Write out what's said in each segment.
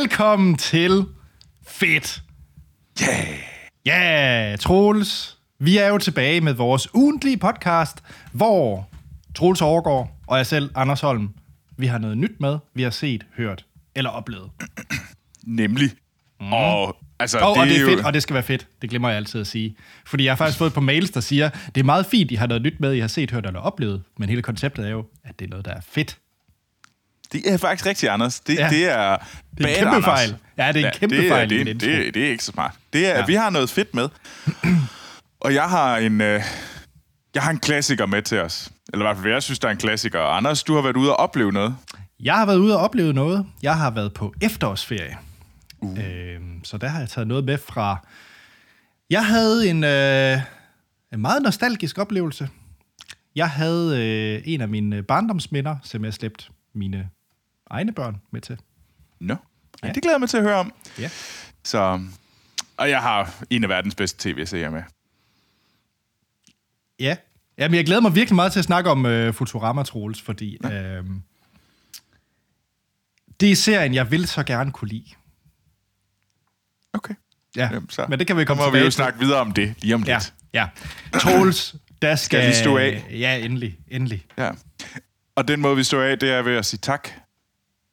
Velkommen til Fedt. Yeah. Ja, yeah, Troels. Vi er jo tilbage med vores ugentlige podcast, hvor Troels overgår og jeg selv, Anders Holm, vi har noget nyt med, vi har set, hørt eller oplevet. Nemlig. Mm. Og altså, Og, det, og det er jo, fedt, og det skal være fedt. Det glemmer jeg altid at sige. Fordi jeg har faktisk fået på mails, der siger, det er meget fint, I har noget nyt med, I har set, hørt eller oplevet. Men hele konceptet er jo, at det er noget, der er fedt. Det er faktisk rigtigt, Anders. Det, Ja. ja. det er Det er en kæmpe Anders. fejl. Ja, det er en kæmpe det, er- fejl Det, det, det, det er ikke så smart. Det er, Ja. ja. Vi har noget fedt med. Og jeg har en... Øh, jeg har en klassiker med til os. Eller i hvert fald, jeg synes, der er en klassiker. Anders, du har været ude og opleve noget. Jeg har været ude og opleve noget. Jeg har været på efterårsferie. Uh. Øhm, så der har jeg taget noget med fra... Jeg havde en, øh, en meget nostalgisk oplevelse. Jeg havde øh, en af mine barndomsminder, som jeg slæbt mine egne børn med til. Nå. Ja. Ja. Det glæder jeg mig til at høre om. Ja. Så, og jeg har en af verdens bedste tv-serier med. Ja. Jamen, jeg glæder mig virkelig meget til at snakke om øh, Futurama, Troels, fordi øh, det er serien, jeg vil så gerne kunne lide. Okay. Ja, Jamen, så men det kan vi komme kommer vi tilbage jo til. snakke videre om det lige om Ja, lidt. ja. Troels, der skal... Skal vi stå af? Ja, endelig, endelig. Ja. Og den måde, vi står af, det er ved at sige tak.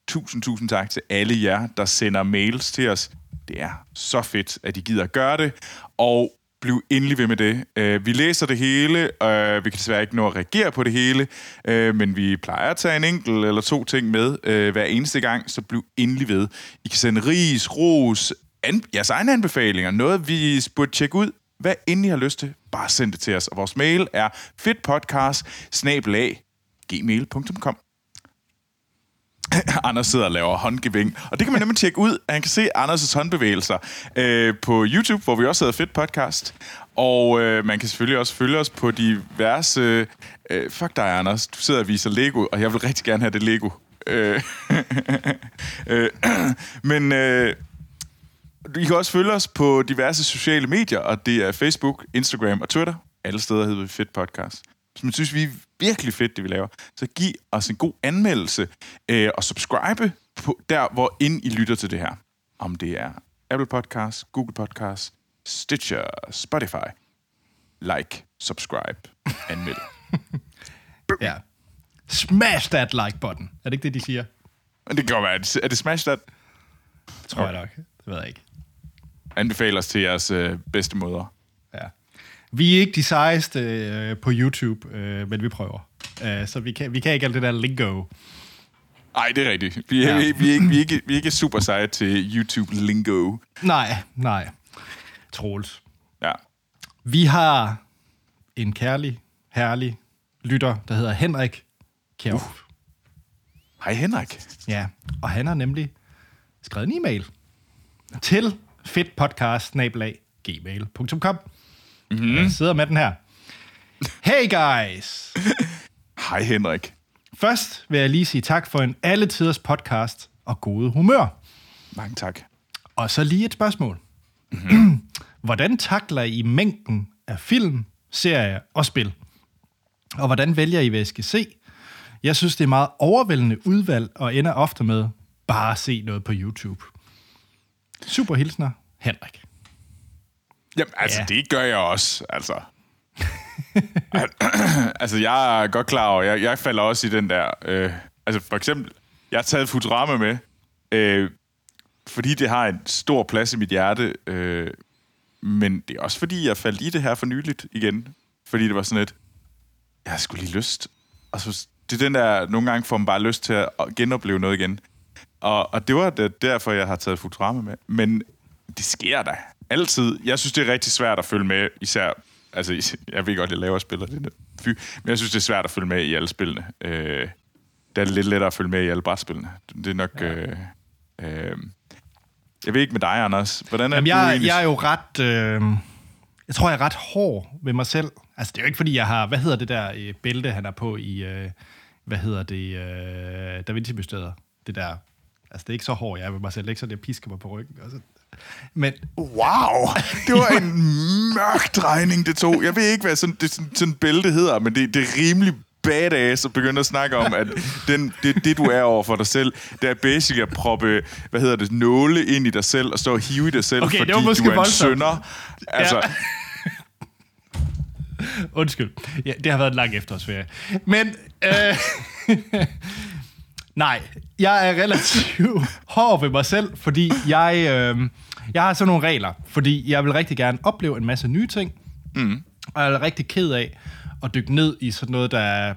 Tusind, tusind tak til alle jer, der sender mails til os. Det er så fedt, at I gider at gøre det. Og bliv endelig ved med det. Øh, vi læser det hele, og vi kan desværre ikke nå at reagere på det hele, øh, men vi plejer at tage en enkelt eller to ting med hver eneste gang, så bliv endelig ved. I kan sende ris, ros, an- jeres egne anbefalinger, noget vi burde tjekke ud. Hvad end I har lyst til, bare send det til os. Og vores mail er fedtpodcast gmail.com. Anders sidder og laver håndgeving. Og det kan man nemlig tjekke ud. Han kan se Anders' håndbevægelser øh, på YouTube, hvor vi også hedder Fedt Podcast. Og øh, man kan selvfølgelig også følge os på diverse... Øh, fuck dig, Anders. Du sidder og viser Lego, og jeg vil rigtig gerne have det Lego. Øh, øh, men... Øh, I kan også følge os på diverse sociale medier, og det er Facebook, Instagram og Twitter. Alle steder hedder vi Fedt Podcast. Man synes, vi er virkelig fedt, det vi laver, så giv os en god anmeldelse øh, og subscribe på der, hvor ind I lytter til det her. Om det er Apple Podcast, Google Podcast, Stitcher, Spotify. Like, subscribe, anmeld. Ja. Smash that like button. Er det ikke det, de siger? Det kan være, er det, er det Smash That? Tror jeg nok. Det ved jeg ikke. Anbefaler os til jeres øh, bedste måder. Vi er ikke de sejeste øh, på YouTube, øh, men vi prøver. Øh, så vi kan, vi kan ikke alt det der lingo. Nej, det er rigtigt. Vi er, Ja. vi, vi, er ikke, vi, er ikke, vi er ikke super seje til YouTube-lingo. Nej, nej. Troels. Ja. Vi har en kærlig, herlig lytter, der hedder Henrik Kjærp. Uh. Hej Henrik. Ja, og han har nemlig skrevet en e-mail til fedtpodcast-gmail.com. Mm-hmm. Jeg sidder med den her. Hey guys! Hej Henrik. Først vil jeg lige sige tak for en alle tiders podcast og gode humør. Mange tak. Og så lige et spørgsmål. Mm-hmm. hvordan takler I mængden af film, serier og spil? Og hvordan vælger I, hvad I skal se? Jeg synes, det er meget overvældende udvalg, og ender ofte med bare at se noget på YouTube. Super hilsner, Henrik. Jamen, altså, Ja. det gør jeg også, altså. Al- altså, jeg er godt klar over, jeg, jeg falder også i den der... Øh, altså, for eksempel, jeg har taget Futurama med, øh, fordi det har en stor plads i mit hjerte, øh, men det er også fordi, jeg faldt i det her for nyligt igen. Fordi det var sådan et, jeg har sgu lige lyst. Og så, det er den der, nogle gange får man bare lyst til at genopleve noget igen. Og, og det var det, derfor, jeg har taget Futurama med. Men det sker da. Altid. Jeg synes, det er rigtig svært at følge med, især... Altså, jeg ved godt, jeg laver spiller det. Fy. Men jeg synes, det er svært at følge med i alle spillene. Øh, det er lidt lettere at følge med i alle brætspillene. Det er nok... Ja. Øh, øh, jeg ved ikke med dig, Anders. Hvordan er Jamen, du jeg, egentlig? jeg er jo ret... Øh, jeg tror, jeg er ret hård ved mig selv. Altså, det er jo ikke, fordi jeg har... Hvad hedder det der øh, bælte, han er på i... Øh, hvad hedder det? Øh, Da Vinci-mysteriet. Det der... Altså, det er ikke så hård, jeg er ved mig selv. Det er ikke så, det pisker mig på ryggen. Altså. Men Wow! Det var en mørk drejning, det tog. Jeg ved ikke, hvad sådan, det, sådan, sådan bælte hedder, men det, det er rimelig badass og begynde at snakke om, at den, det, det, du er over for dig selv, det er basically at proppe, hvad hedder det, nåle ind i dig selv og stå og hive i dig selv, Okay, det fordi var måske du er en voldsomt. sønder. Altså, Ja. Undskyld. Ja, det har været en lang efterårsferie. Men, øh, nej, jeg er relativt hård ved mig selv, fordi jeg, øh, jeg har sådan nogle regler, fordi jeg vil rigtig gerne opleve en masse nye ting, mm. og jeg er rigtig ked af at dykke ned i sådan noget, der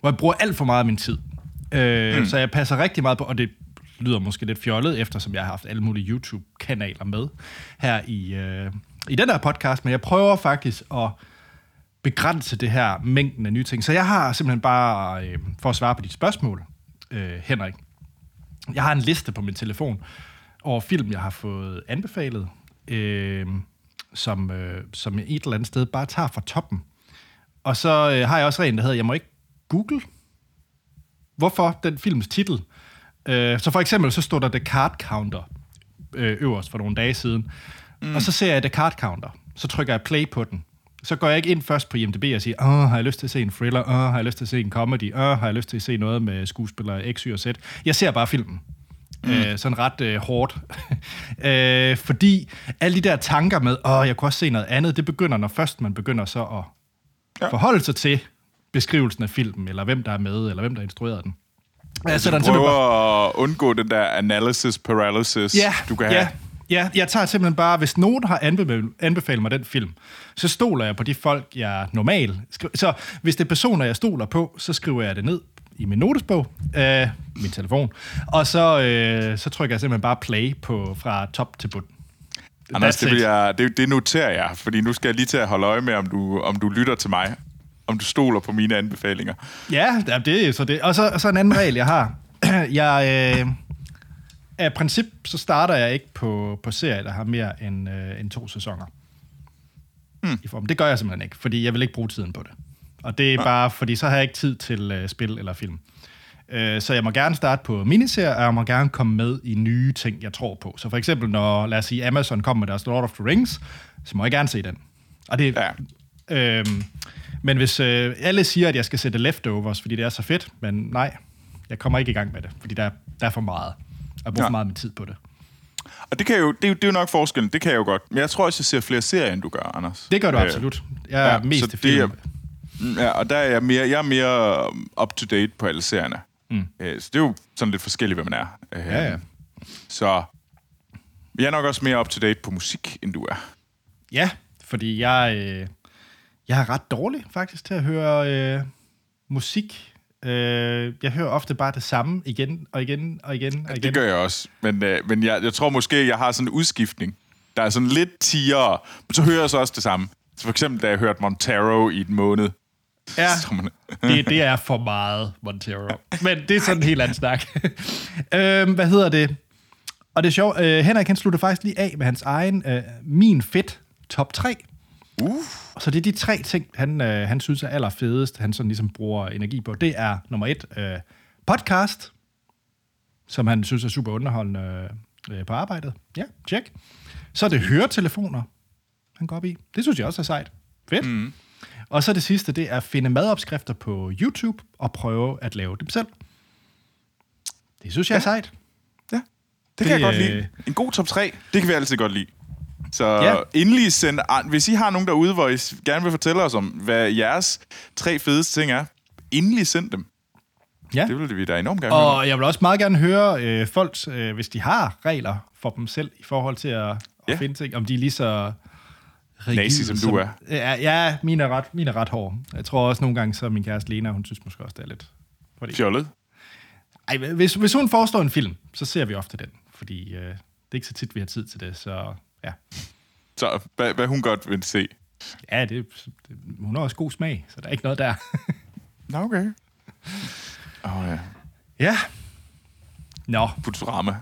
hvor jeg bruger alt for meget af min tid. Øh, mm. Så jeg passer rigtig meget på, og det lyder måske lidt fjollet, eftersom jeg har haft alle mulige YouTube-kanaler med her i, øh, i den her podcast, men jeg prøver faktisk at begrænse det her mængden af nye ting. Så jeg har simpelthen bare, øh, for at svare på dit spørgsmål, øh, Henrik, jeg har en liste på min telefon over film, jeg har fået anbefalet, øh, som, øh, som et eller andet sted bare tager fra toppen. Og så øh, har jeg også en, der hedder, jeg må ikke google, hvorfor den films titel. Øh, så for eksempel, så står der The Card Counter øh, øverst for nogle dage siden. Mm. Og så ser jeg The Card Counter. Så trykker jeg play på den. Så går jeg ikke ind først på IMDb og siger, åh, har jeg lyst til at se en thriller? Åh, har jeg lyst til at se en comedy? Åh, har jeg lyst til at se noget med skuespillere X, Y og Z? Jeg ser bare filmen. Mm. Øh, sådan ret øh, hårdt. øh, fordi alle de der tanker med, åh, jeg kunne også se noget andet, det begynder, når først man begynder så at ja. forholde sig til beskrivelsen af filmen, eller hvem der er med, eller hvem der har instrueret den. Jeg sætter du den simpelthen bare- prøver at undgå den der analysis paralysis, ja, du kan ja, have. Ja, jeg tager simpelthen bare, hvis nogen har anbefalet, mig den film, så stoler jeg på de folk, jeg normalt... Skri- så hvis det er personer, jeg stoler på, så skriver jeg det ned i min notesbog, øh, min telefon, og så, øh, så trykker jeg simpelthen bare play på fra top til bund. Anders, det, vil jeg, det, det noterer jeg, fordi nu skal jeg lige til at holde øje med, om du, om du lytter til mig. Om du stoler på mine anbefalinger. Ja, det er så det. Og så, så en anden regel, jeg har. jeg, øh, af princip, så starter jeg ikke på, på serier, der har mere end, øh, end to sæsoner. Mm. I form. Det gør jeg simpelthen ikke, fordi jeg vil ikke bruge tiden på det. Og det er bare, fordi så har jeg ikke tid til øh, spil eller film. Øh, så jeg må gerne starte på miniserier, og jeg må gerne komme med i nye ting, jeg tror på. Så for eksempel, når, lad os sige, Amazon kommer med deres Lord of the Rings, så må jeg gerne se den. Og det, Ja. Øhm, men hvis øh, alle siger, at jeg skal sætte leftovers, fordi det er så fedt, men nej, jeg kommer ikke i gang med det, fordi der, der er for meget. Jeg bruger Ja. for meget af min tid på det. Og det, kan jo, det, er jo, det er jo nok forskellen, det kan jeg jo godt. Men jeg tror også, jeg ser flere serier, end du gør, Anders. Det gør du Øh, absolut. Jeg er ja, mest til det er- film. Mm, Ja, og der er jeg mere, jeg er mere um, up-to-date på alle serierne. Mm. Så det er jo sådan lidt forskelligt, hvad man er. Øh, Ja, ja. Så jeg er nok også mere up-to-date på musik, end du er. Ja, fordi jeg, øh, jeg er ret dårlig faktisk til at høre øh, musik. Øh, jeg hører ofte bare det samme igen og igen og igen og igen. Det gør jeg også. Men, øh, men jeg, jeg tror måske, jeg har sådan en udskiftning. Der er sådan lidt tiere, men så hører jeg så også det samme. Så for eksempel, da jeg hørte Montero i en måned. Ja, det, det er for meget Montero. Men det er sådan en helt anden snak. øhm, hvad hedder det? Og det er sjovt, øh, Henrik han slutter faktisk lige af med hans egen øh, Min Fedt top 3. Uh. Så det er de tre ting, han, øh, han synes er allerfedest, han sådan ligesom bruger energi på. Det er nummer et, øh, podcast, som han synes er super underholdende øh, på arbejdet. Ja, tjek. Så er det høretelefoner, han går op i. Det synes jeg også er sejt. Fedt. Mm. Og så det sidste, det er at finde madopskrifter på YouTube og prøve at lave dem selv. Det synes jeg er sejt. Ja, det, Det, kan jeg godt øh, lide. En god top 3, det kan vi altid godt lide. Så Ja. ja. endelig send... Hvis I har nogen derude, hvor I gerne vil fortælle os om, hvad jeres tre fedeste ting er, endelig send dem. Ja. Det vil vi da enormt gerne høre. Og jeg vil også meget gerne høre øh, folk, øh, hvis de har regler for dem selv i forhold til at, at Ja. finde ting, om de er lige så rigide, Nazi, som du er. Ja, ja mine, er ret, mine er ret hårde. Jeg tror også nogle gange, så min kæreste Lena, hun synes måske også, det er lidt... Fordi, Fjollet. ej, hvis, hvis hun foreslår en film, så ser vi ofte den, fordi øh, det er ikke så tit, vi har tid til det, så ja. Så hvad, hvad hun godt vil se. Ja, det, det, hun har også god smag, så der er ikke noget der. Nå, okay. Åh oh, ja. ja. Nå, Futurama.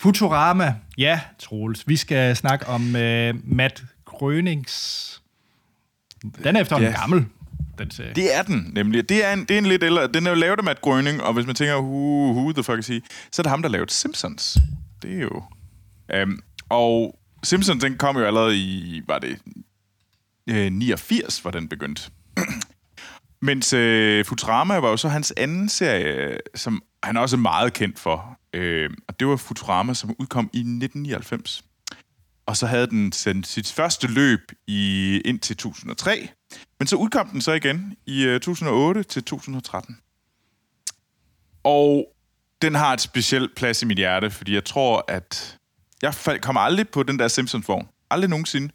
Futurama. Ja, Troels. Vi skal snakke om uh, Matt Grönings... Den er efterhånden Ja. gammel, den serie. Det er den, nemlig. Det er en, det er en lidt ældre... Den er jo lavet af Matt Groening, og hvis man tænker, who, who the fuck is he, så er det ham, der lavede Simpsons. Det er jo... Um, og Simpsons, den kom jo allerede i, var det, øh, 89, hvor den begyndte. Mens øh, Futurama var jo så hans anden serie, som han også meget kendt for. Øh, og det var Futurama, som udkom i 1999. Og så havde den sendt sit første løb i indtil 2003. Men så udkom den så igen i øh, 2008 til 2013. Og den har et specielt plads i mit hjerte, fordi jeg tror, at jeg kommer aldrig på den der Simpsons-vogn. Aldrig nogensinde.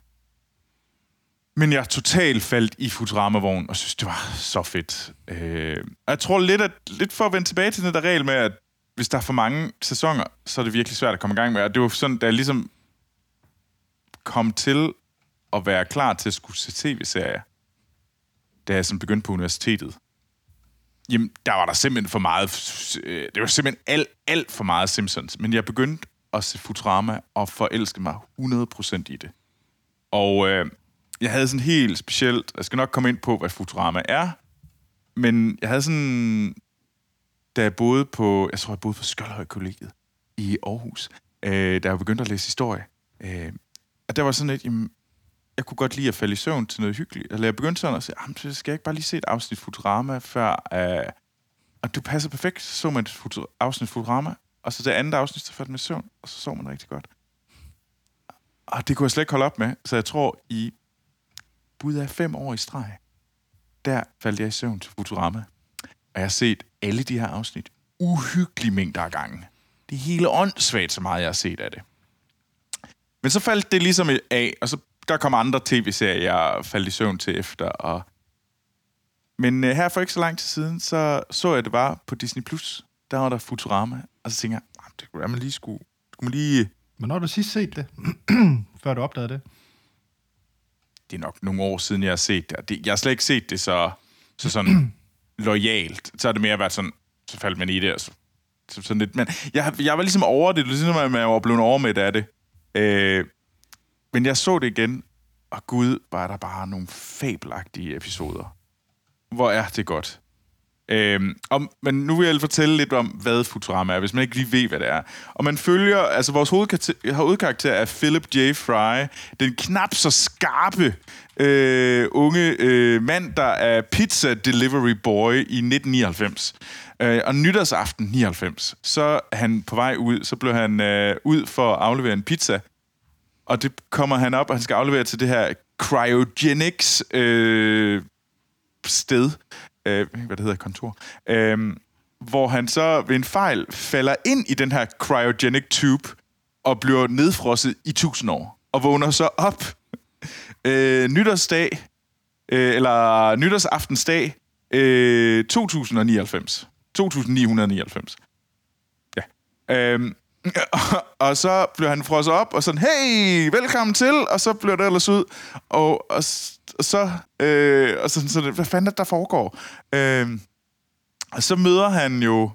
Men jeg totalt faldt i Futurama-vognen, og synes, det var så fedt. Øh, og jeg tror lidt, at, lidt for at vende tilbage til den der regel med, at hvis der er for mange sæsoner, så er det virkelig svært at komme i gang med. Og det var sådan, da jeg ligesom kom til at være klar til at skulle se tv-serier, da jeg sådan begyndte på universitetet. Jamen, der var der simpelthen for meget... øh, Det var simpelthen alt, alt for meget Simpsons. Men jeg begyndte at se Futurama og forelske mig 100% i det. Og øh, jeg havde sådan helt specielt... Jeg skal nok komme ind på, hvad Futurama er. Men jeg havde sådan... Da jeg boede på... Jeg tror, jeg boede på Skjoldhøj Kollegiet i Aarhus. Øh, da jeg begyndte at læse historie. Øh, og der var sådan lidt... Jamen, jeg kunne godt lide at falde i søvn til noget hyggeligt. Eller jeg begyndte sådan at sige, "Jamen, så skal jeg ikke bare lige se et afsnit Futurama, før... Øh, og du passer perfekt. Så så man et futur- afsnit Futurama, og så det andet afsnit, så faldt man i søvn, og så sov man rigtig godt. Og det kunne jeg slet ikke holde op med, så jeg tror, i bud af fem år i streg, der faldt jeg i søvn til Futurama. Og jeg har set alle de her afsnit uhyggelige mængder af gange. Det er hele åndssvagt, så meget jeg har set af det. Men så faldt det ligesom af, og så der kom andre tv-serier, jeg faldt i søvn til efter. Og... Men øh, her for ikke så lang tid siden, så så jeg det bare på Disney+. Plus. Der var der Futurama, og så tænkte jeg, ah, det kunne være, man lige skulle, skulle man lige... Hvornår har du sidst set det? Før du opdagede det? Det er nok nogle år siden, jeg har set det. det jeg har slet ikke set det så, så sådan lojalt. Så har det mere været sådan, så faldt man i det, og så, så sådan lidt. Men jeg, jeg var ligesom over det, det var ligesom, at jeg var blevet overmæt af det. Øh, men jeg så det igen, og gud, var der bare nogle fabelagtige episoder. Hvor er det godt. Øhm, om, men nu vil jeg fortælle lidt om, hvad Futurama er, hvis man ikke lige ved, hvad det er. Og man følger, altså vores hovedkarakter, hovedkarakter er Philip J. Fry, den knap så skarpe øh, unge øh, mand, der er pizza delivery boy i 1999. Øh, og nytårsaften 99, så er han på vej ud, så blev han øh, ud for at aflevere en pizza, og det kommer han op, og han skal aflevere til det her cryogenics øh, sted, øh, hvad det hedder, kontor, øh, hvor han så ved en fejl falder ind i den her cryogenic tube, og bliver nedfrosset i tusind år, og vågner så op øh, nytårsdag, øh, eller nytårsaftensdag, øh, 2099. 2999. Ja. Øhm, og, så blev han frosset op, og sådan, hey, velkommen til, og så blev det ellers ud, og, og, og så, øh, og sådan, sådan, hvad fanden er det, der foregår? Øh, og så møder han jo,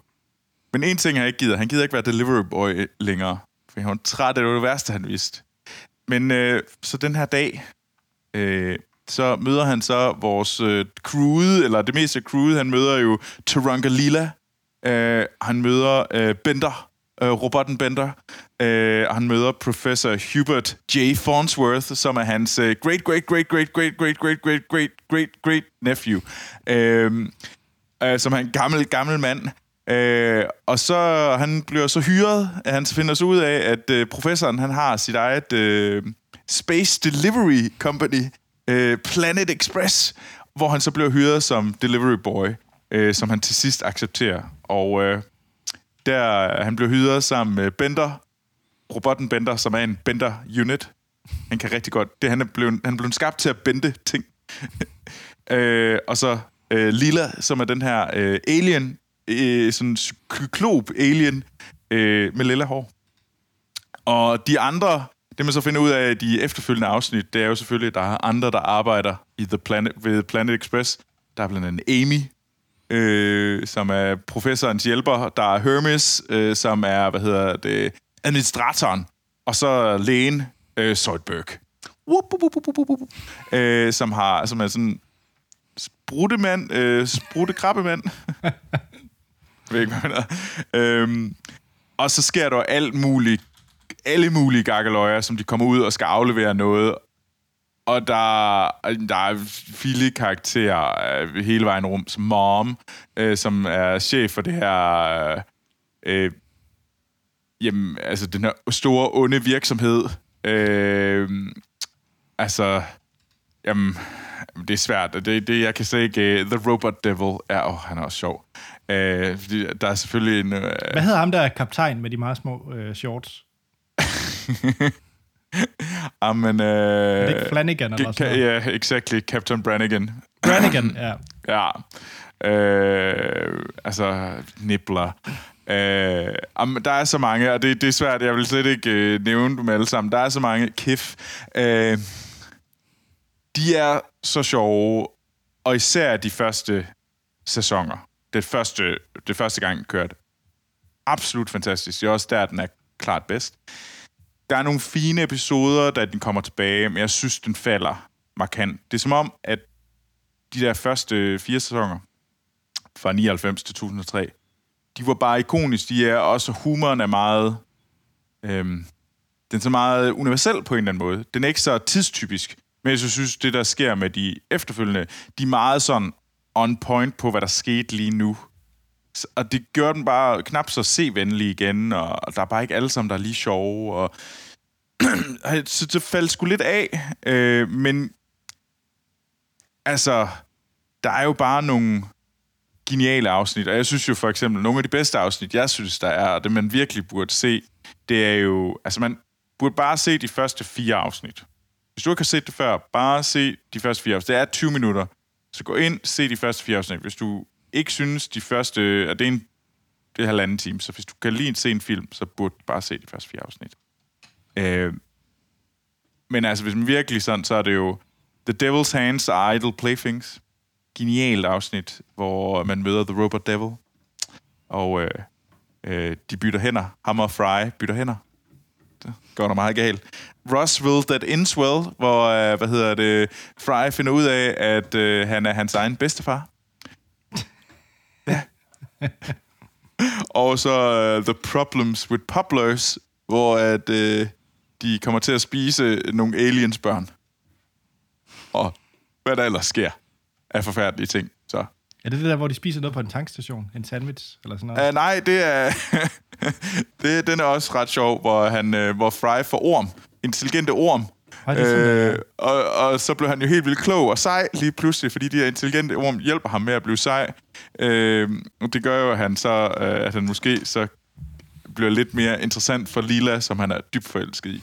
men en ting han ikke gider, han gider ikke være delivery boy længere, for han var træt, det var det værste, han vidste. Men øh, så den her dag, øh, så møder han så vores øh, crewet, eller det meste af crewet, han møder jo Taranka Lila, øh, han møder øh, Bender, øh, robotten Bender, øh, og han møder Professor Hubert J. Farnsworth, som er hans øh, great, great, great, great, great, great, great, great, great, great, great nephew, øh, øh, som er en gammel, gammel mand. Øh, og så han bliver så hyret, at han finder så ud af, at øh, professoren han har sit eget øh, Space Delivery Company, øh, Planet Express, hvor han så bliver hyret som delivery boy, øh, som han til sidst accepterer. Og øh, der han blev hyret sammen med Bender, robotten Bender, som er en Bender unit. Han kan rigtig godt. Det, han, er blevet, han er blevet skabt til at bende ting. øh, og så øh, Lila, som er den her øh, alien, øh, sådan kyklop alien øh, med lilla hår. Og de andre, det man så finder ud af i de efterfølgende afsnit, det er jo selvfølgelig, at der er andre, der arbejder i The Planet, ved Planet Express. Der er blandt andet Amy, øh, som er professorens hjælper. Der er Hermes, øh, som er, hvad hedder det, administratoren, og så lægen, øh, Zoidberg. Wup, wup, wup, wup, wup. Øh, som, har, som er sådan spruttemand, øh, spruttekrabbemand. Jeg ved ikke, hvad. Øhm, og så sker der alt muligt, alle mulige gakkeløjer, som de kommer ud og skal aflevere noget. Og der, der er file karakterer øh, hele vejen som Mom, øh, som er chef for det her... Øh, øh, jamen, altså den her store, onde virksomhed. Øh, altså, jamen, det er svært. Det, det jeg kan se ikke... Uh, The Robot Devil er... Åh, oh, han er også sjov. Øh, fordi der er selvfølgelig en... Uh, Hvad hedder ham, der er kaptajn med de meget små øh, shorts? Amen, det ikke Flanagan eller sådan Ja, yeah, exactly. Captain Brannigan. Brannigan, ja. Ja. Øh, altså, nibler. Øh, jamen, der er så mange, og det, det er svært. Jeg vil slet ikke øh, nævne dem alle sammen. Der er så mange. Kif. Øh, de er så sjove, og især de første sæsoner. Det første, det første gang, den kørte. Absolut fantastisk. Det er også der, den er klart bedst. Der er nogle fine episoder, da den kommer tilbage, men jeg synes, den falder markant. Det er som om, at de der første fire sæsoner, fra 99 til 2003, de var bare ikoniske. De er også, humoren er meget... Øhm, den er så meget universel på en eller anden måde. Den er ikke så tidstypisk. Men jeg synes, det der sker med de efterfølgende, de er meget sådan on point på, hvad der skete lige nu. Og det gør den bare knap så se-venlig igen, og der er bare ikke alle sammen, der er lige sjove. Og så det faldt sgu lidt af, øh, men altså, der er jo bare nogle geniale afsnit, og jeg synes jo for eksempel, nogle af de bedste afsnit, jeg synes, der er, og det man virkelig burde se, det er jo, altså man burde bare se de første fire afsnit. Hvis du ikke har set det før, bare se de første fire afsnit. Det er 20 minutter. Så gå ind, se de første fire afsnit. Hvis du ikke synes, de første, at det er en det er halvanden time, så hvis du kan lide se en film, så burde du bare se de første fire afsnit. Øh, men altså, hvis man virkelig sådan, så er det jo The Devil's Hands are Idle Playthings. Genialt afsnit, hvor man møder The Robot Devil. Og øh, øh, de bytter hænder. Hammer og Fry bytter hænder. Det går der meget galt. Roswell That Ends Well, hvor, øh, hvad hedder det, Fry finder ud af, at øh, han er hans egen bedstefar. Og så uh, The Problems with Poplars, hvor at, øh, de kommer til at spise nogle aliens børn. Og hvad der ellers sker af forfærdelige ting. Så. Er det det der, hvor de spiser noget på en tankstation? En sandwich eller sådan noget? Uh, nej, det er... det, den er også ret sjov, hvor, han, øh, hvor Fry får orm. Intelligente orm. Ej, det sådan, Øh, og, og så blev han jo helt vildt klog og sej lige pludselig, fordi de her intelligente orm hjælper ham med at blive sej. Øh, og det gør jo, at han så, øh, at han måske så bliver lidt mere interessant for Lila, som han er dybt forelsket i.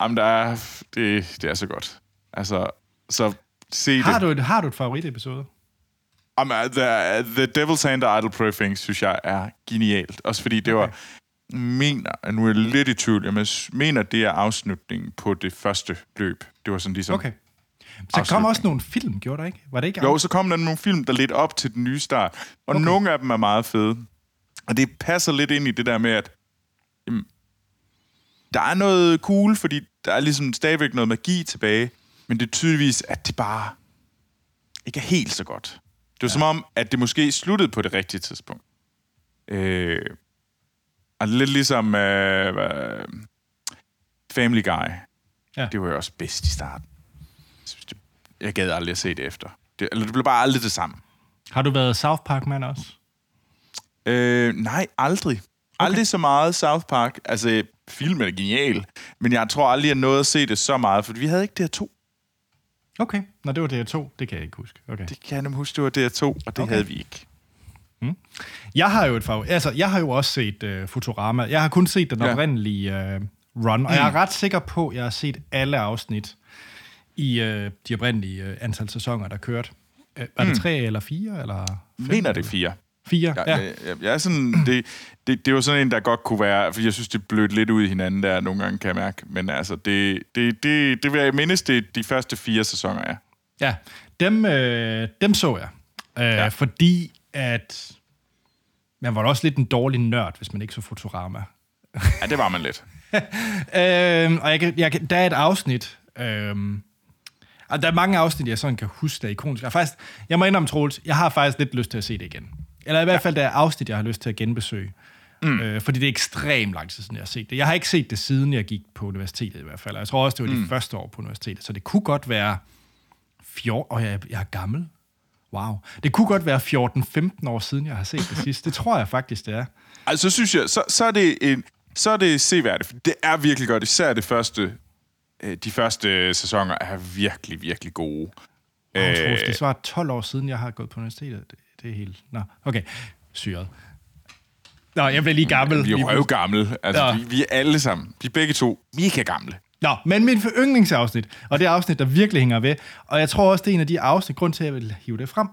Jamen, der er, det, det er så godt. Altså, så se har, det. du et, har du et favoritepisode? Jamen, the, the Devil's Hand og Idle Praying, synes jeg er genialt. Også fordi det var, mener, og nu er jeg lidt i tvivl, men jeg mener, det er afslutningen på det første løb. Det var sådan ligesom... Okay. Så kom også nogle film, gjorde der ikke? Var det ikke? Jo, så kom der nogle film, der lidt op til den nye start. Og okay. nogle af dem er meget fede. Og det passer lidt ind i det der med, at jamen, der er noget cool, fordi der er ligesom stadigvæk noget magi tilbage, men det er tydeligvis, at det bare ikke er helt så godt. Det var ja. som om, at det måske sluttede på det rigtige tidspunkt. Øh, og lidt ligesom øh, øh, Family Guy. Ja. Det var jo også bedst i starten. Jeg gad aldrig at se det efter. Det, eller det blev bare aldrig det samme. Har du været South Park-mand også? Øh, nej, aldrig. Okay. Aldrig så meget South Park. Altså, filmen er genial, men jeg tror aldrig, jeg nåede at se det så meget, for vi havde ikke det her to. Okay. Nå, det var DR2. Det kan jeg ikke huske. Okay. Det kan jeg nemlig huske, det var det her to, og det okay. havde vi ikke. Jeg har jo et favorit. Altså, jeg har jo også set uh, Futurama. Jeg har kun set den Ja. oprindelige uh, run, og jeg er ret sikker på, at jeg har set alle afsnit i uh, de oprindelige uh, antal sæsoner, der kørte. Uh, var det tre eller fire? Eller fem, Mener det fire. Fire, ja. ja. jeg, jeg, er sådan, det, det, det var sådan en, der godt kunne være, fordi jeg synes, det blødt lidt ud i hinanden der nogle gange, kan jeg mærke. Men altså, det, det, det, det vil jeg mindes, det de første fire sæsoner, ja. Ja, dem, øh, dem så jeg. Øh. Ja. Fordi at man var også lidt en dårlig nørd, hvis man ikke så Futurama. Ja, det var man lidt. øhm, og jeg kan, jeg kan, der er et afsnit, øhm, og der er mange afsnit, jeg sådan kan huske, der er ikonisk. Jeg, faktisk, jeg må indrømme, Troels, jeg har faktisk lidt lyst til at se det igen. Eller i hvert fald, der er afsnit, jeg har lyst til at genbesøge. Mm. Øh, fordi det er ekstremt lang tid siden, jeg har set det. Jeg har ikke set det, siden jeg gik på universitetet i hvert fald. Og jeg tror også, det var mm. de første år på universitetet. Så det kunne godt være 14... Og jeg, jeg er gammel. Wow. Det kunne godt være 14-15 år siden, jeg har set det sidste. Det tror jeg faktisk, det er. Altså, så synes jeg, så, så er det en, så er det seværdigt. Det er virkelig godt. Især det første, øh, de første sæsoner er virkelig, virkelig gode. Oh, øh, det var 12 år siden, jeg har gået på universitetet. Det, det er helt... Nå, okay. Syret. Nå, jeg bliver lige gammel. Vi er jo gammel. Altså, vi, vi, er alle sammen. Vi er begge to mega gamle. Nå, men min yndlingsafsnit, og det afsnit, der virkelig hænger ved, og jeg tror også, det er en af de afsnit, grund til, at jeg vil hive det frem,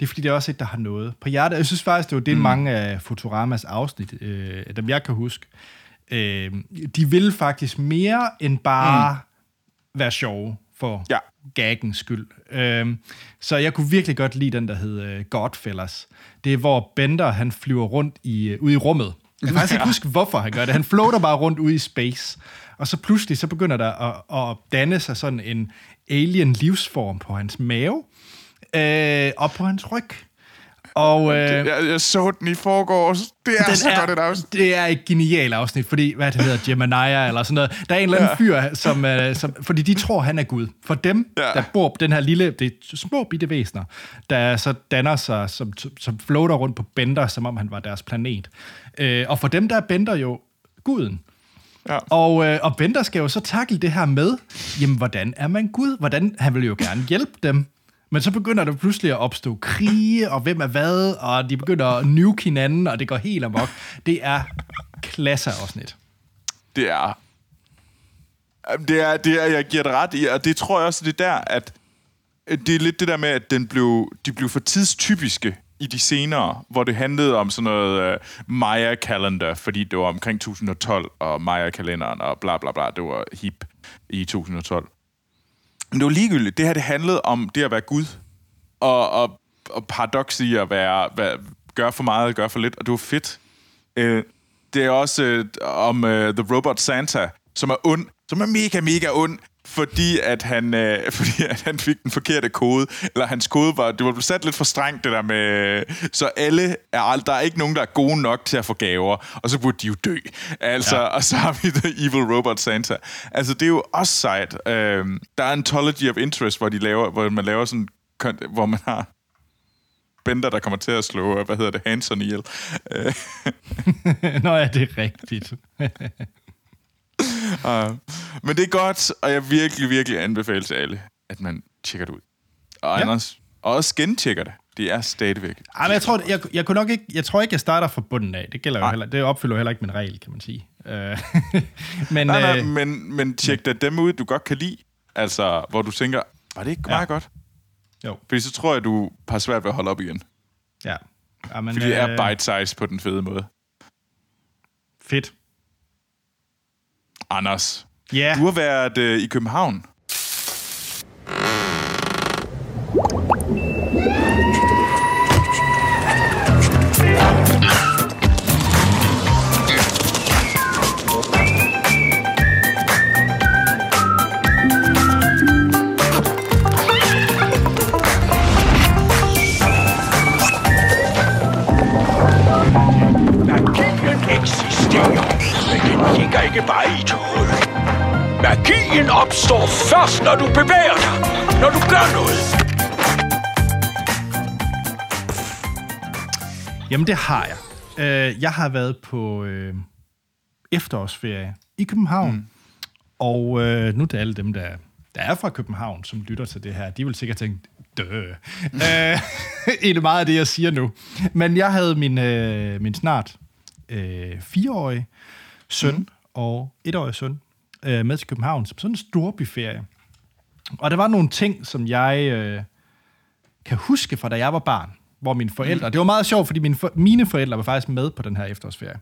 det er fordi, det er også et, der har noget på hjertet. Jeg synes faktisk, det var det, mm. mange af Futuramas afsnit, øh, dem jeg kan huske, øh, de vil faktisk mere end bare mm. være sjove for ja. gaggens skyld. Øh, så jeg kunne virkelig godt lide den, der hed øh, Godfellas. Det er, hvor Bender, han flyver rundt i, øh, ude i rummet. Jeg kan faktisk ikke huske, hvorfor han gør det. Han floater bare rundt ude i space. Og så pludselig, så begynder der at, at danne sig sådan en alien livsform på hans mave, øh, og på hans ryg. Og, øh, det, jeg, jeg så den i forgårs. Det er så er, godt et afsnit. Det er et genialt afsnit, fordi, hvad det hedder, Gemini eller sådan noget. Der er en eller anden fyr, som, øh, som, fordi de tror, han er Gud. For dem, ja. der bor på den her lille, det er små bitte væsener, der så danner sig, som, som floater rundt på Bender, som om han var deres planet. Øh, og for dem, der er Bender jo guden. Ja. Og, øh, og Bender skal jo så takle det her med, jamen, hvordan er man Gud? Hvordan, han vil jo gerne hjælpe dem. Men så begynder der pludselig at opstå krige, og hvem er hvad, og de begynder at nuke hinanden, og det går helt amok. Det er klasse afsnit. Det er... Det er, det er, jeg giver det ret i, og det tror jeg også, det er der, at det er lidt det der med, at den blev, de blev for tidstypiske i de senere, hvor det handlede om sådan noget uh, Maya Calendar, fordi det var omkring 2012, og Maya-kalenderen og bla bla bla, det var hip i 2012. Men det var ligegyldigt. Det her, det handlede om det at være Gud, og, og, og paradoks i at være, være, gøre for meget, gøre for lidt, og det var fedt. Uh, det er også uh, om uh, The Robot Santa, som er ond, som er mega, mega ond, fordi at han, øh, fordi at han fik den forkerte kode, eller hans kode var, det var blevet sat lidt for strengt, det der med, så alle er, der er ikke nogen, der er gode nok til at få gaver, og så burde de jo dø. Altså, ja. og så har vi The Evil Robot Santa. Altså, det er jo også sejt. Øh, der er en Ontology of Interest, hvor, de laver, hvor man laver sådan, hvor man har Bender, der kommer til at slå, hvad hedder det, Hanson ihjel. Nå ja, det er rigtigt. Uh, men det er godt, og jeg virkelig, virkelig anbefaler til alle, at man tjekker det ud. Og ja. Anders, også gentjekker det. Det er stadigvæk. Ej, men jeg tror, jeg, jeg, kunne nok ikke, jeg tror ikke, jeg starter fra bunden af. Det gælder jo heller, det opfylder jo heller ikke min regel, kan man sige. Uh, men, nej, nej, uh, men, men tjek da dem ud, du godt kan lide. Altså, hvor du tænker, var det ikke ja. meget godt? Jo. Fordi så tror jeg, du har svært ved at holde op igen. Ja. ja men, Fordi det er bite size på den fede måde. Fedt. Anders, yeah. du har været øh, i København. Ikke bare i et hul. Magien opstår først, når du bevæger dig. Når du gør noget. Jamen, det har jeg. Uh, jeg har været på uh, efterårsferie i København. Mm. Og uh, nu til alle dem, der, der er fra København, som lytter til det her, de vil sikkert tænke, dø. uh, egentlig meget af det, jeg siger nu. Men jeg havde min, uh, min snart uh, fireårige søn mm og etårig søn øh, med til København som sådan en storbyferie. Og der var nogle ting, som jeg øh, kan huske fra da jeg var barn, hvor mine forældre... Mm. Det var meget sjovt, fordi mine, for, mine forældre var faktisk med på den her efterårsferie.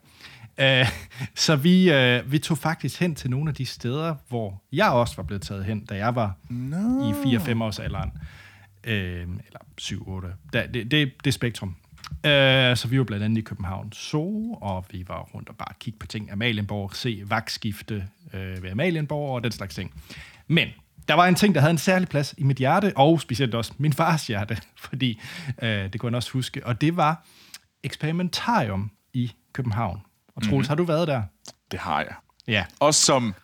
Øh, så vi, øh, vi tog faktisk hen til nogle af de steder, hvor jeg også var blevet taget hen, da jeg var no. i 4-5 års alderen. Øh, eller 7-8. Det, det, det, det spektrum. Øh, så vi var blandt andet i København Zoo, og vi var rundt og bare kigge på ting. Amalienborg, se vagtskifte øh, ved Amalienborg og den slags ting. Men der var en ting, der havde en særlig plads i mit hjerte, og specielt også min fars hjerte, fordi øh, det kunne han også huske, og det var eksperimentarium i København. Og Troels, mm-hmm. har du været der? Det har jeg. Ja. Også som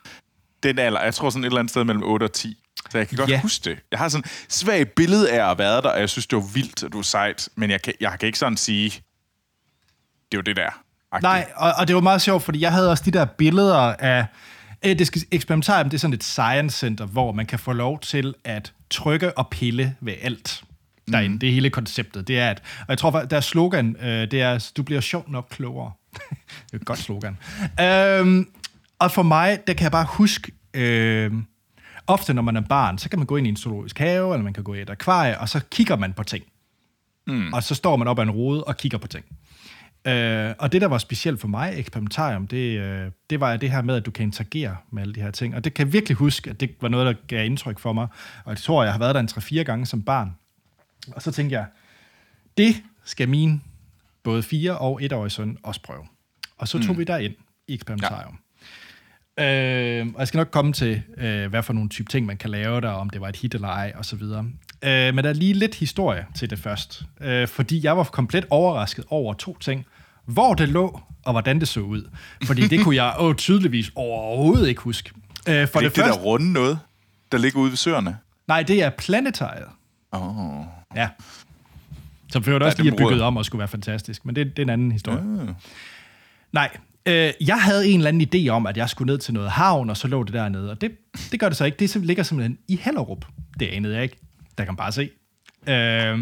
den alder, jeg tror sådan et eller andet sted mellem 8 og 10. Så jeg kan godt Ja. huske det. Jeg har sådan et svagt billede af at have været der, og jeg synes, det var vildt, og det var sejt. Men jeg kan, jeg kan ikke sådan sige, det er jo det der. Agtigt. Nej, og, og det var meget sjovt, fordi jeg havde også de der billeder af... øh, Det skal eksperimentarium, det er sådan et science center, hvor man kan få lov til at trykke og pille ved alt derinde. Mm. Det er hele konceptet. Det er at, og jeg tror deres slogan, øh, det er, du bliver sjovt nok klogere. det er et godt slogan. Øhm, og for mig, der kan jeg bare huske, øh, ofte når man er barn, så kan man gå ind i en zoologisk have, eller man kan gå i et akvarie, og så kigger man på ting. Mm. Og så står man op ad en rode og kigger på ting. Øh, og det, der var specielt for mig, eksperimentarium, det, øh, det var det her med, at du kan interagere med alle de her ting. Og det kan jeg virkelig huske, at det var noget, der gav indtryk for mig. Og det tror jeg, jeg har været der en 3-4 gange som barn. Og så tænkte jeg, det skal min både 4 og 1-årige søn også prøve. Og så tog mm. vi der ind i eksperimentarium. Ja. Øh, og jeg skal nok komme til, øh, hvad for nogle type ting, man kan lave der, om det var et hit eller ej, og så videre. Øh, men der er lige lidt historie til det først. Øh, fordi jeg var komplet overrasket over to ting. Hvor det lå, og hvordan det så ud. Fordi det kunne jeg åh, tydeligvis overhovedet ikke huske. Øh, for er det, ikke det det første, der runde noget, der ligger ude ved søerne? nej, det er planetariet. Oh. Ja. Som for også lige er bygget om og skulle være fantastisk. Men det, det er en anden historie. Ah. Nej, øh, jeg havde en eller anden idé om, at jeg skulle ned til noget havn, og så lå det dernede. Og det, det gør det så ikke. Det ligger simpelthen i Hellerup. Det anede jeg ikke. Der kan man bare se. Øh,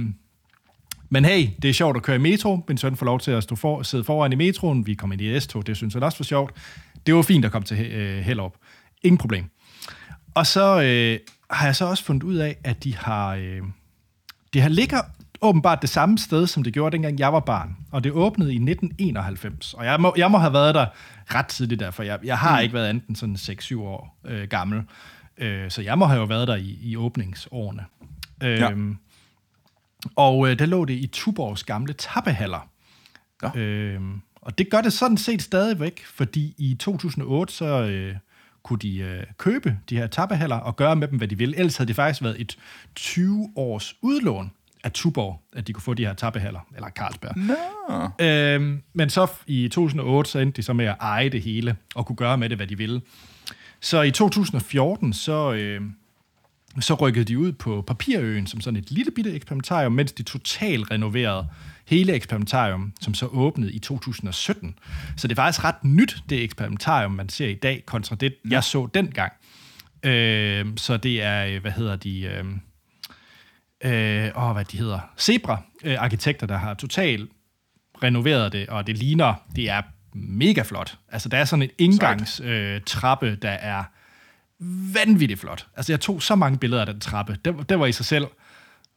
men hey, det er sjovt at køre i metro. Min søn får lov til at stå for, sidde foran i metroen. Vi kom ind i S-tog. Det synes han også var sjovt. Det var fint at komme til øh, Hellerup. Ingen problem. Og så øh, har jeg så også fundet ud af, at de har... Øh, det her ligger åbenbart det samme sted, som det gjorde, dengang jeg var barn. Og det åbnede i 1991. Og jeg må, jeg må have været der ret tidligt der, for jeg, jeg har mm. ikke været enten sådan 6-7 år øh, gammel. Øh, så jeg må have jo været der i, i åbningsårene. Øh, Ja. Og øh, der lå det i Tuborgs gamle tappehaller. Ja. Øh, og det gør det sådan set stadigvæk, fordi i 2008 så øh, kunne de øh, købe de her tappehaller og gøre med dem, hvad de ville. Ellers havde det faktisk været et 20-års udlån af Tuborg, at de kunne få de her tappehaller, eller Carlsberg. Nå. Øhm, men så i 2008, så endte de så med at eje det hele, og kunne gøre med det, hvad de ville. Så i 2014, så, øh, så rykkede de ud på Papirøen som sådan et lille bitte eksperimentarium, mens de totalt renoverede hele eksperimentarium, som så åbnede i 2017. Så det er faktisk ret nyt, det eksperimentarium, man ser i dag, kontra det, jeg så dengang. Øh, så det er, øh, hvad hedder de... Øh, øh, åh, hvad de hedder, Zebra øh, arkitekter, der har totalt renoveret det, og det ligner, det er mega flot. Altså, der er sådan en indgangstrappe, øh, trappe, der er vanvittigt flot. Altså, jeg tog så mange billeder af den trappe. Det, det var i sig selv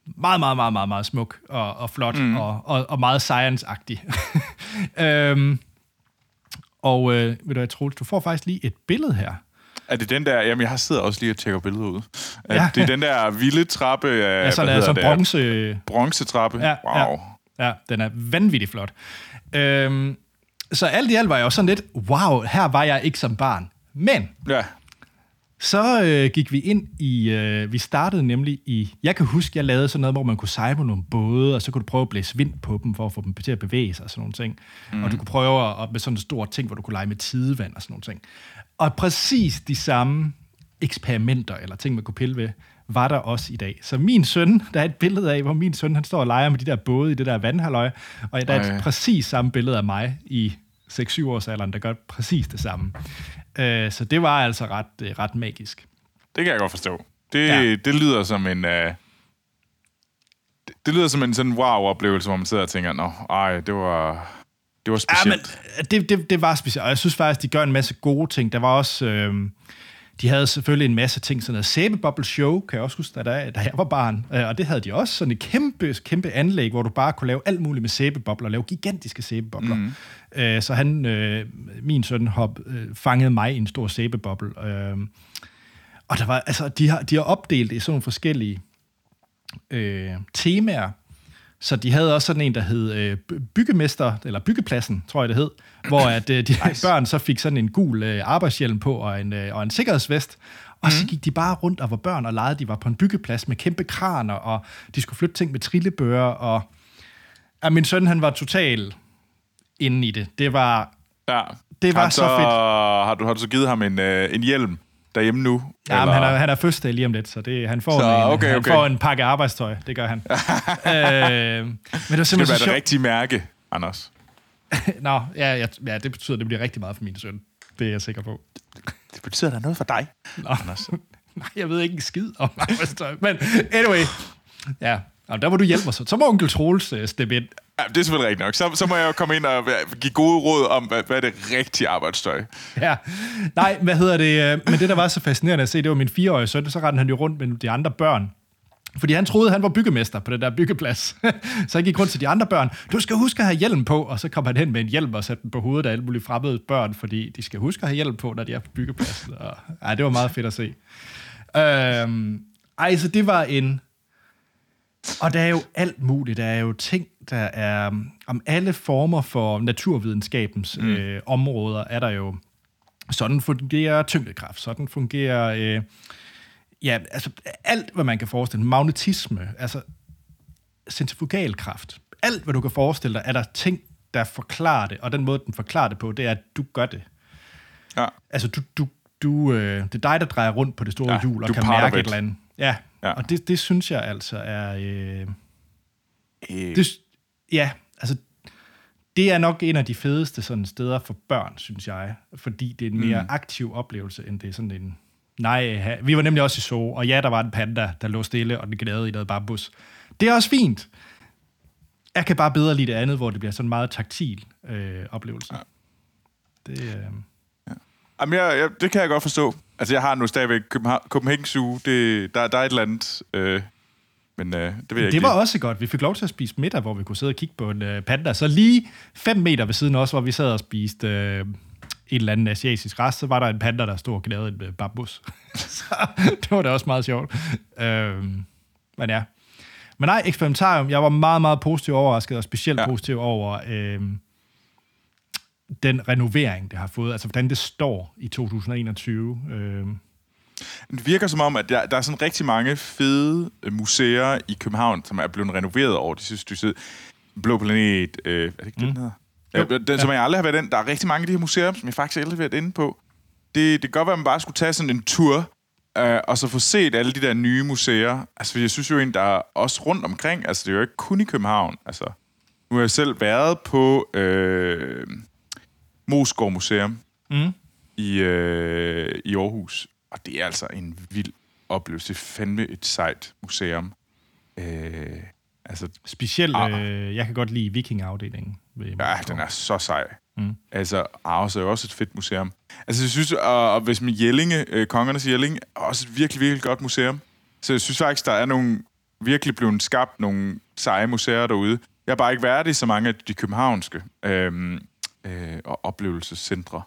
meget, meget, meget, meget, meget smuk og, og flot mm. og, og, og meget science-agtig. øhm, og øh, ved du hvad, Troels, du får faktisk lige et billede her. Er det den der... Jamen, jeg har siddet også lige og tjekker billedet ud. Ja. Ja. Det er den der vilde trappe af... Ja, sådan hvad hedder sådan det? bronze... Bronzetrappe. Ja, wow. ja, ja, den er vanvittigt flot. Øhm, så alt i alt var jeg jo sådan lidt, wow, her var jeg ikke som barn. Men Ja. så øh, gik vi ind i, øh, vi startede nemlig i, jeg kan huske, jeg lavede sådan noget, hvor man kunne sejle på nogle både, og så kunne du prøve at blæse vind på dem, for at få dem til at bevæge sig og sådan nogle ting. Mm. Og du kunne prøve at, med sådan en stor ting, hvor du kunne lege med tidevand og sådan nogle ting. Og præcis de samme eksperimenter, eller ting, man kunne pille ved, var der også i dag. Så min søn, der er et billede af, hvor min søn, han står og leger med de der både i det der vandhalløj, og der er et præcis samme billede af mig i 6-7 års alderen, der gør præcis det samme. Øh, så det var altså ret, øh, ret magisk. Det kan jeg godt forstå. Det, Ja. det lyder som en... Uh, det, det lyder som en sådan wow-oplevelse, hvor man sidder og tænker, nå, ej, det var, det var Ja, specielt. men det, det, det var specielt, og jeg synes faktisk, de gør en masse gode ting. Der var også, øh, de havde selvfølgelig en masse ting, sådan noget sæbeboble show, kan jeg også huske, da, der, da jeg var barn, øh, og det havde de også, sådan et kæmpe, kæmpe anlæg, hvor du bare kunne lave alt muligt med sæbebobler, lave gigantiske sæbebobler. Mm. Øh, så han, øh, min søn, hop, øh, fangede mig i en stor sæbeboble. Øh, og der var, altså, de har, de har opdelt i sådan nogle forskellige øh, temaer, Så de havde også sådan en, der hed øh, byggemester, eller byggepladsen, tror jeg det hed, hvor at, øh, de nice. børn så fik sådan en gul øh, arbejdshjelm på og en, øh, og en sikkerhedsvest. Og mm. så gik de bare rundt og var børn og legede. De var på en byggeplads med kæmpe kraner, og de skulle flytte ting med trillebøger. Og ja, min søn, han var total inde i det. Det var, Ja. Det var han så fedt. Har du, har du så givet ham en, øh, en hjelm derhjemme nu? Ja, men han er, han er fødselsdag lige om lidt, så det, han, får, Så, en, okay, han okay. får en pakke arbejdstøj. Det gør han. øh, men det var det simpelthen være så det rigtige mærke, Anders. Nå, ja, ja, ja, det betyder, at det bliver rigtig meget for min søn. Det er jeg sikker på. Det betyder, at der er noget for dig, Nå. Anders. Nej, jeg ved ikke en skid om arbejdstøj. Men anyway, ja, og der må du hjælpe mig så. Så må onkel Troels uh, steppe ind. Ja, det er selvfølgelig rigtigt nok. Så, så må jeg jo komme ind og give gode råd om, hvad, hvad er det rigtige arbejdstøj. Ja. Nej, hvad hedder det? Øh, men det, der var så fascinerende at se, det var min fireårige søn, så rendte han jo rundt med de andre børn. Fordi han troede, han var byggemester på den der byggeplads. så han gik rundt til de andre børn. Du skal huske at have hjelm på. Og så kom han hen med en hjelm og satte den på hovedet af alle mulige fremmede børn, fordi de skal huske at have hjelm på, når de er på byggepladsen. Og, ej, det var meget fedt at se. Øhm, ej, så det var en... Og der er jo alt muligt. Der er jo ting, der er... Om alle former for naturvidenskabens mm. øh, områder er der jo... Sådan fungerer tyngdekraft. Sådan fungerer... Øh, ja, altså alt, hvad man kan forestille. Magnetisme, altså centrifugalkraft. Alt, hvad du kan forestille dig, er der ting, der forklarer det. Og den måde, den forklarer det på, det er, at du gør det. Ja. Altså, du, du, du, øh, det er dig, der drejer rundt på det store Ja, hjul og kan mærke it. et eller andet. Ja, Ja. ja. og det, det synes jeg altså er... Øh, Øh, det, ja, altså, det er nok en af de fedeste sådan, steder for børn, synes jeg. Fordi det er en mere mm. aktiv oplevelse, end det er sådan en... Nej, vi var nemlig også i zoo, og ja, der var en panda, der lå stille, og den gnavede i noget bambus. Det er også fint. Jeg kan bare bedre lide det andet, hvor det bliver sådan en meget taktil øh, oplevelse. Ja. Det, øh, Jamen, jeg, jeg, det kan jeg godt forstå. Altså, jeg har nu stadigvæk København, Copenhagen Zoo. Det, der, der er et eller andet... Øh, men øh, det vil jeg Det ikke var også godt. Vi fik lov til at spise middag, hvor vi kunne sidde og kigge på en øh, panda. Så lige fem meter ved siden os, hvor vi sad og spiste øh, en eller anden asiatisk rest, så var der en panda, der stod og gnavede en øh, bambus. så det var da også meget sjovt. Øh, men ja. Men nej, eksperimentarium. Jeg var meget, meget positiv overrasket, og specielt ja. positiv over øh, den renovering, det har fået. Altså, hvordan det står i 2021. Øh, Det virker som om, at der, der er sådan rigtig mange fede øh, museer i København, som er blevet renoveret over de sidste stykke tid. Blå Planet, øh, er det ikke mm. den hedder? Ja, den, som jeg aldrig har været ind. Der er rigtig mange af de her museer, som jeg faktisk aldrig har været inde på. Det, det kan godt være, at man bare skulle tage sådan en tur, øh, og så få set alle de der nye museer. Altså, jeg synes jo egentlig, der er også rundt omkring. Altså, det er jo ikke kun i København. Altså, nu har jeg selv været på øh, Moskov Museum mm. i, øh, i Aarhus. Og det er altså en vild oplevelse. Det er fandme et sejt museum. Øh, altså, Specielt, øh, jeg kan godt lide vikingafdelingen. Ja, den er så sej. Mm. Altså, Aarhus er jo også et fedt museum. Altså, jeg synes, og, og hvis med Jellinge, øh, Kongernes Jelling, er også et virkelig, virkelig godt museum. Så jeg synes faktisk, der er nogle virkelig blevet skabt nogle seje museer derude. Jeg har bare ikke været i så mange af de københavnske øh, øh, og oplevelsescentre.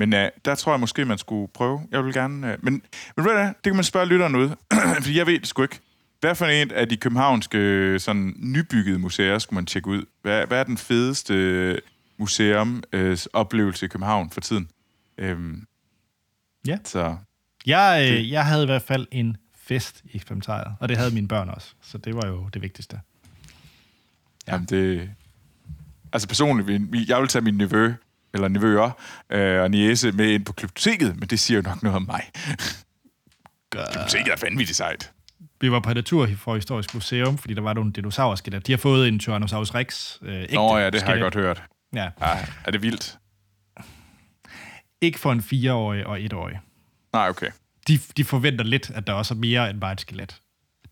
Men øh, der tror jeg måske, man skulle prøve. Jeg vil gerne... Øh, men, men ved du det kan man spørge lytteren ud. Fordi jeg ved det sgu ikke. Hvad for en af de københavnske øh, sådan, nybyggede museer skulle man tjekke ud? Hvad, hvad er den fedeste øh, museum øh, oplevelse i København for tiden? Øhm, Ja. Så Jeg, øh, jeg havde i hvert fald en fest i eksperimentariet, og det havde mine børn også, så det var jo det vigtigste. ja. jamen det... Altså personligt, jeg vil tage min nevø, eller nevøer, øh, og niese med ind på glyptoteket, men det siger jo nok noget om mig. Glyptoteket er vanvittigt sejt. Vi var på Natur for Historisk Museum, fordi der var nogle dinosaurskeletter. De har fået en Tyrannosaurus Rex. Øh, ægte Nå ja, det har jeg skelet. godt hørt. Ja, Ja, er det vildt? ikke for en fireårig og etårig. Nej, okay. De, de forventer lidt, at der også er mere end bare et skelet.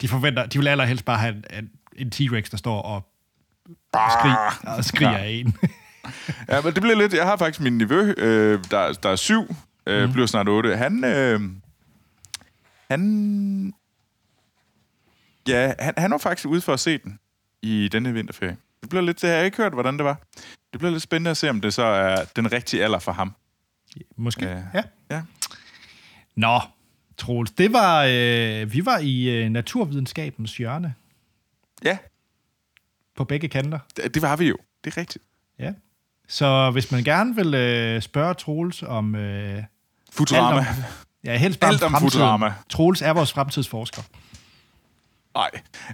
De forventer, de vil allerhelst bare have en, en T-Rex, der står og, skrig, og skriger Ja. af en. Ja, men det bliver lidt... Jeg har faktisk min nevø, øh, der, der er syv, øh, mm. bliver snart otte. Han... Øh, han... Ja, han, han var faktisk ude for at se den i denne vinterferie. Det bliver lidt... Det har jeg ikke hørt, hvordan det var. Det bliver lidt spændende at se, om det så er den rigtige alder for ham. Måske. Ja. ja. Ja. Nå, Troels, det var, øh, vi var i øh, naturvidenskabens hjørne. Ja. på begge kanter. Det, det var vi jo. Det er rigtigt. Ja. Så hvis man gerne vil øh, spørge Troels om... Øh, Futurama. Alt ja, helst bare Alt om fremtiden. Futurama. Troels er vores fremtidsforsker. Nej.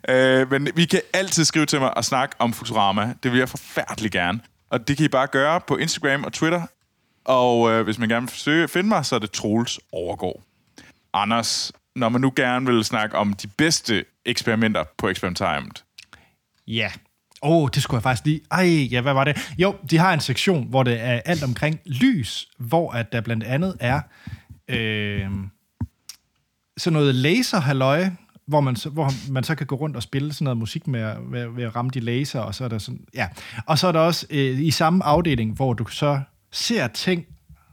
Øh, men vi kan altid skrive til mig og snakke om Futurama. Det vil jeg forfærdeligt gerne. Og det kan I bare gøre på Instagram og Twitter. Og øh, hvis man gerne vil forsøge at finde mig, så er det Troels Overgård. Anders, når man nu gerne vil snakke om de bedste eksperimenter på eksperimentariet. Ja. Åh, oh, det skulle jeg faktisk lige... Ej, ja, hvad var det? Jo, de har en sektion, hvor det er alt omkring lys, hvor at der blandt andet er øh, sådan noget laserhalløj, hvor man, så, hvor man så kan gå rundt og spille sådan noget musik med, med, ved at ramme de laser, og så er der sådan... Ja. Og så er der også øh, i samme afdeling, hvor du så ser ting,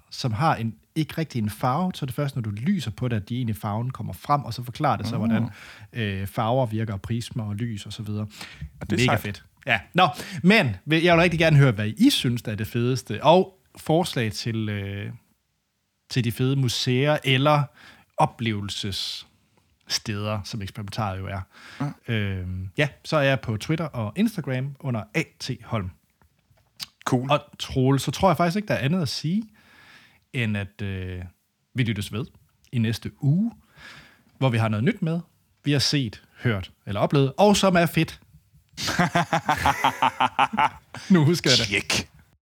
som har en ikke rigtig en farve, så er det først, når du lyser på det, at de egentlig farven kommer frem, og så forklarer det så, hvordan øh, farver virker, og prismer og lys og så videre. det er Mega sejt. fedt. Ja, nå, men jeg vil rigtig gerne høre, hvad I synes, der er det fedeste, og forslag til, øh, til de fede museer eller oplevelsessteder, som eksperimentariet jo er. Ja. Øh, ja, så er jeg på Twitter og Instagram under AT Holm. Cool. Og Troel, så tror jeg faktisk ikke, der er andet at sige, end at øh, vi lyttes ved i næste uge, hvor vi har noget nyt med, vi har set, hørt eller oplevet, og som er fedt. nu husker jeg det. Tjek.